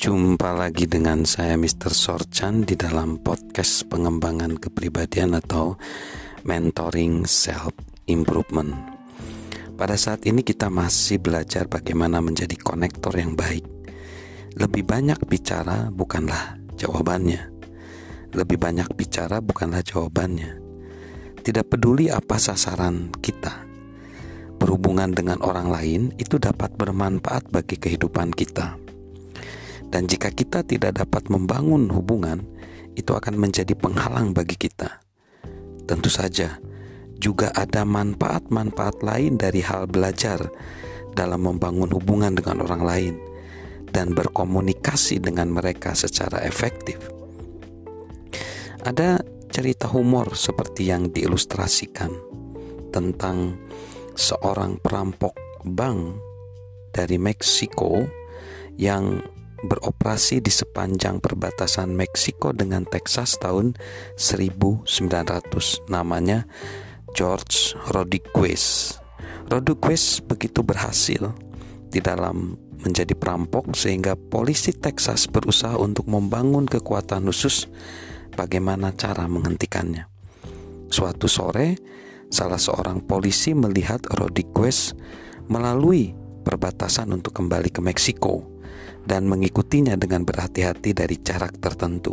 Jumpa lagi dengan saya Mr. Sorchan di dalam podcast pengembangan kepribadian atau mentoring self improvement. Pada saat ini kita masih belajar bagaimana menjadi konektor yang baik. Lebih banyak bicara bukanlah jawabannya. Lebih banyak bicara bukanlah jawabannya. Tidak peduli apa sasaran kita. Berhubungan dengan orang lain itu dapat bermanfaat bagi kehidupan kita dan jika kita tidak dapat membangun hubungan, itu akan menjadi penghalang bagi kita. Tentu saja, juga ada manfaat-manfaat lain dari hal belajar dalam membangun hubungan dengan orang lain dan berkomunikasi dengan mereka secara efektif. Ada cerita humor seperti yang diilustrasikan tentang seorang perampok bank dari Meksiko yang beroperasi di sepanjang perbatasan Meksiko dengan Texas tahun 1900 namanya George Rodriguez. Rodriguez begitu berhasil di dalam menjadi perampok sehingga polisi Texas berusaha untuk membangun kekuatan khusus bagaimana cara menghentikannya. Suatu sore, salah seorang polisi melihat Rodriguez melalui perbatasan untuk kembali ke Meksiko dan mengikutinya dengan berhati-hati dari jarak tertentu.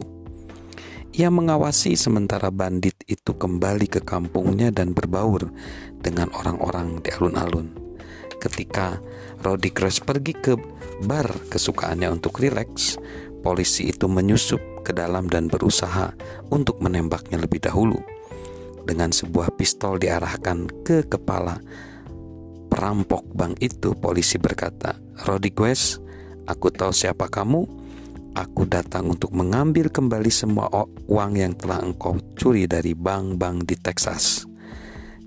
Ia mengawasi sementara bandit itu kembali ke kampungnya dan berbaur dengan orang-orang di alun-alun. Ketika Rodriguez pergi ke bar kesukaannya untuk rileks, polisi itu menyusup ke dalam dan berusaha untuk menembaknya lebih dahulu. Dengan sebuah pistol diarahkan ke kepala perampok bank itu, polisi berkata, Rodriguez, Aku tahu siapa kamu. Aku datang untuk mengambil kembali semua uang yang telah engkau curi dari bank-bank di Texas.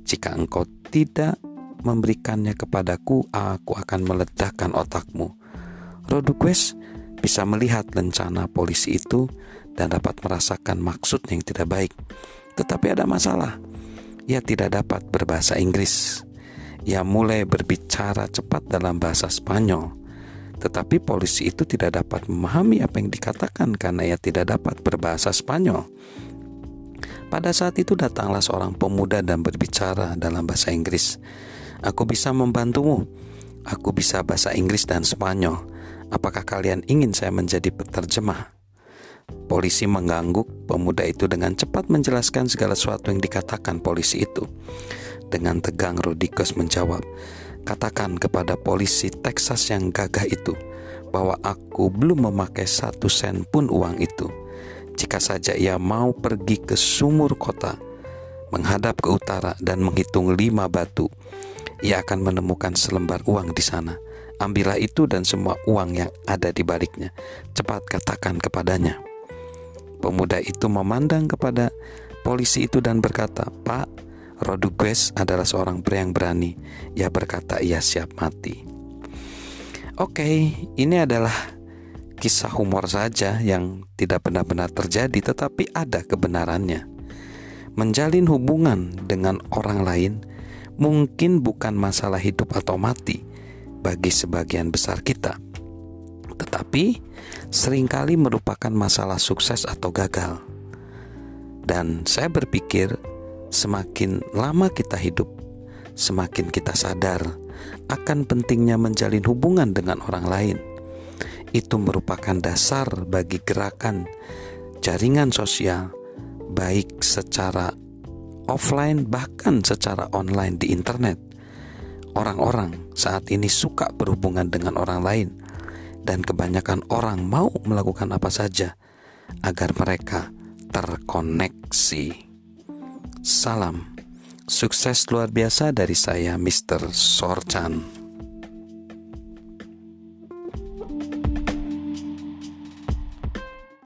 Jika engkau tidak memberikannya kepadaku, aku akan meledakkan otakmu. Rodriguez bisa melihat rencana polisi itu dan dapat merasakan maksud yang tidak baik. Tetapi ada masalah. Ia tidak dapat berbahasa Inggris. Ia mulai berbicara cepat dalam bahasa Spanyol. Tetapi polisi itu tidak dapat memahami apa yang dikatakan karena ia tidak dapat berbahasa Spanyol. Pada saat itu datanglah seorang pemuda dan berbicara dalam bahasa Inggris. Aku bisa membantumu. Aku bisa bahasa Inggris dan Spanyol. Apakah kalian ingin saya menjadi penerjemah? Polisi mengangguk pemuda itu dengan cepat menjelaskan segala sesuatu yang dikatakan polisi itu. Dengan tegang Rodikos menjawab, Katakan kepada polisi Texas yang gagah itu bahwa aku belum memakai satu sen pun uang itu. Jika saja ia mau pergi ke sumur kota, menghadap ke utara dan menghitung lima batu, ia akan menemukan selembar uang di sana. Ambillah itu dan semua uang yang ada di baliknya. Cepat katakan kepadanya. Pemuda itu memandang kepada polisi itu dan berkata, "Pak, Rodriguez adalah seorang pria yang berani. Ia berkata ia siap mati. Oke, ini adalah kisah humor saja yang tidak benar-benar terjadi tetapi ada kebenarannya. Menjalin hubungan dengan orang lain mungkin bukan masalah hidup atau mati bagi sebagian besar kita. Tetapi sering kali merupakan masalah sukses atau gagal. Dan saya berpikir semakin lama kita hidup, semakin kita sadar akan pentingnya menjalin hubungan dengan orang lain. Itu merupakan dasar bagi gerakan jaringan sosial, baik secara offline, bahkan secara online di internet. Orang-orang saat ini suka berhubungan dengan orang lain, dan kebanyakan orang mau melakukan apa saja agar mereka terkoneksi. Salam. Sukses luar biasa dari saya, Mr. Sorchan.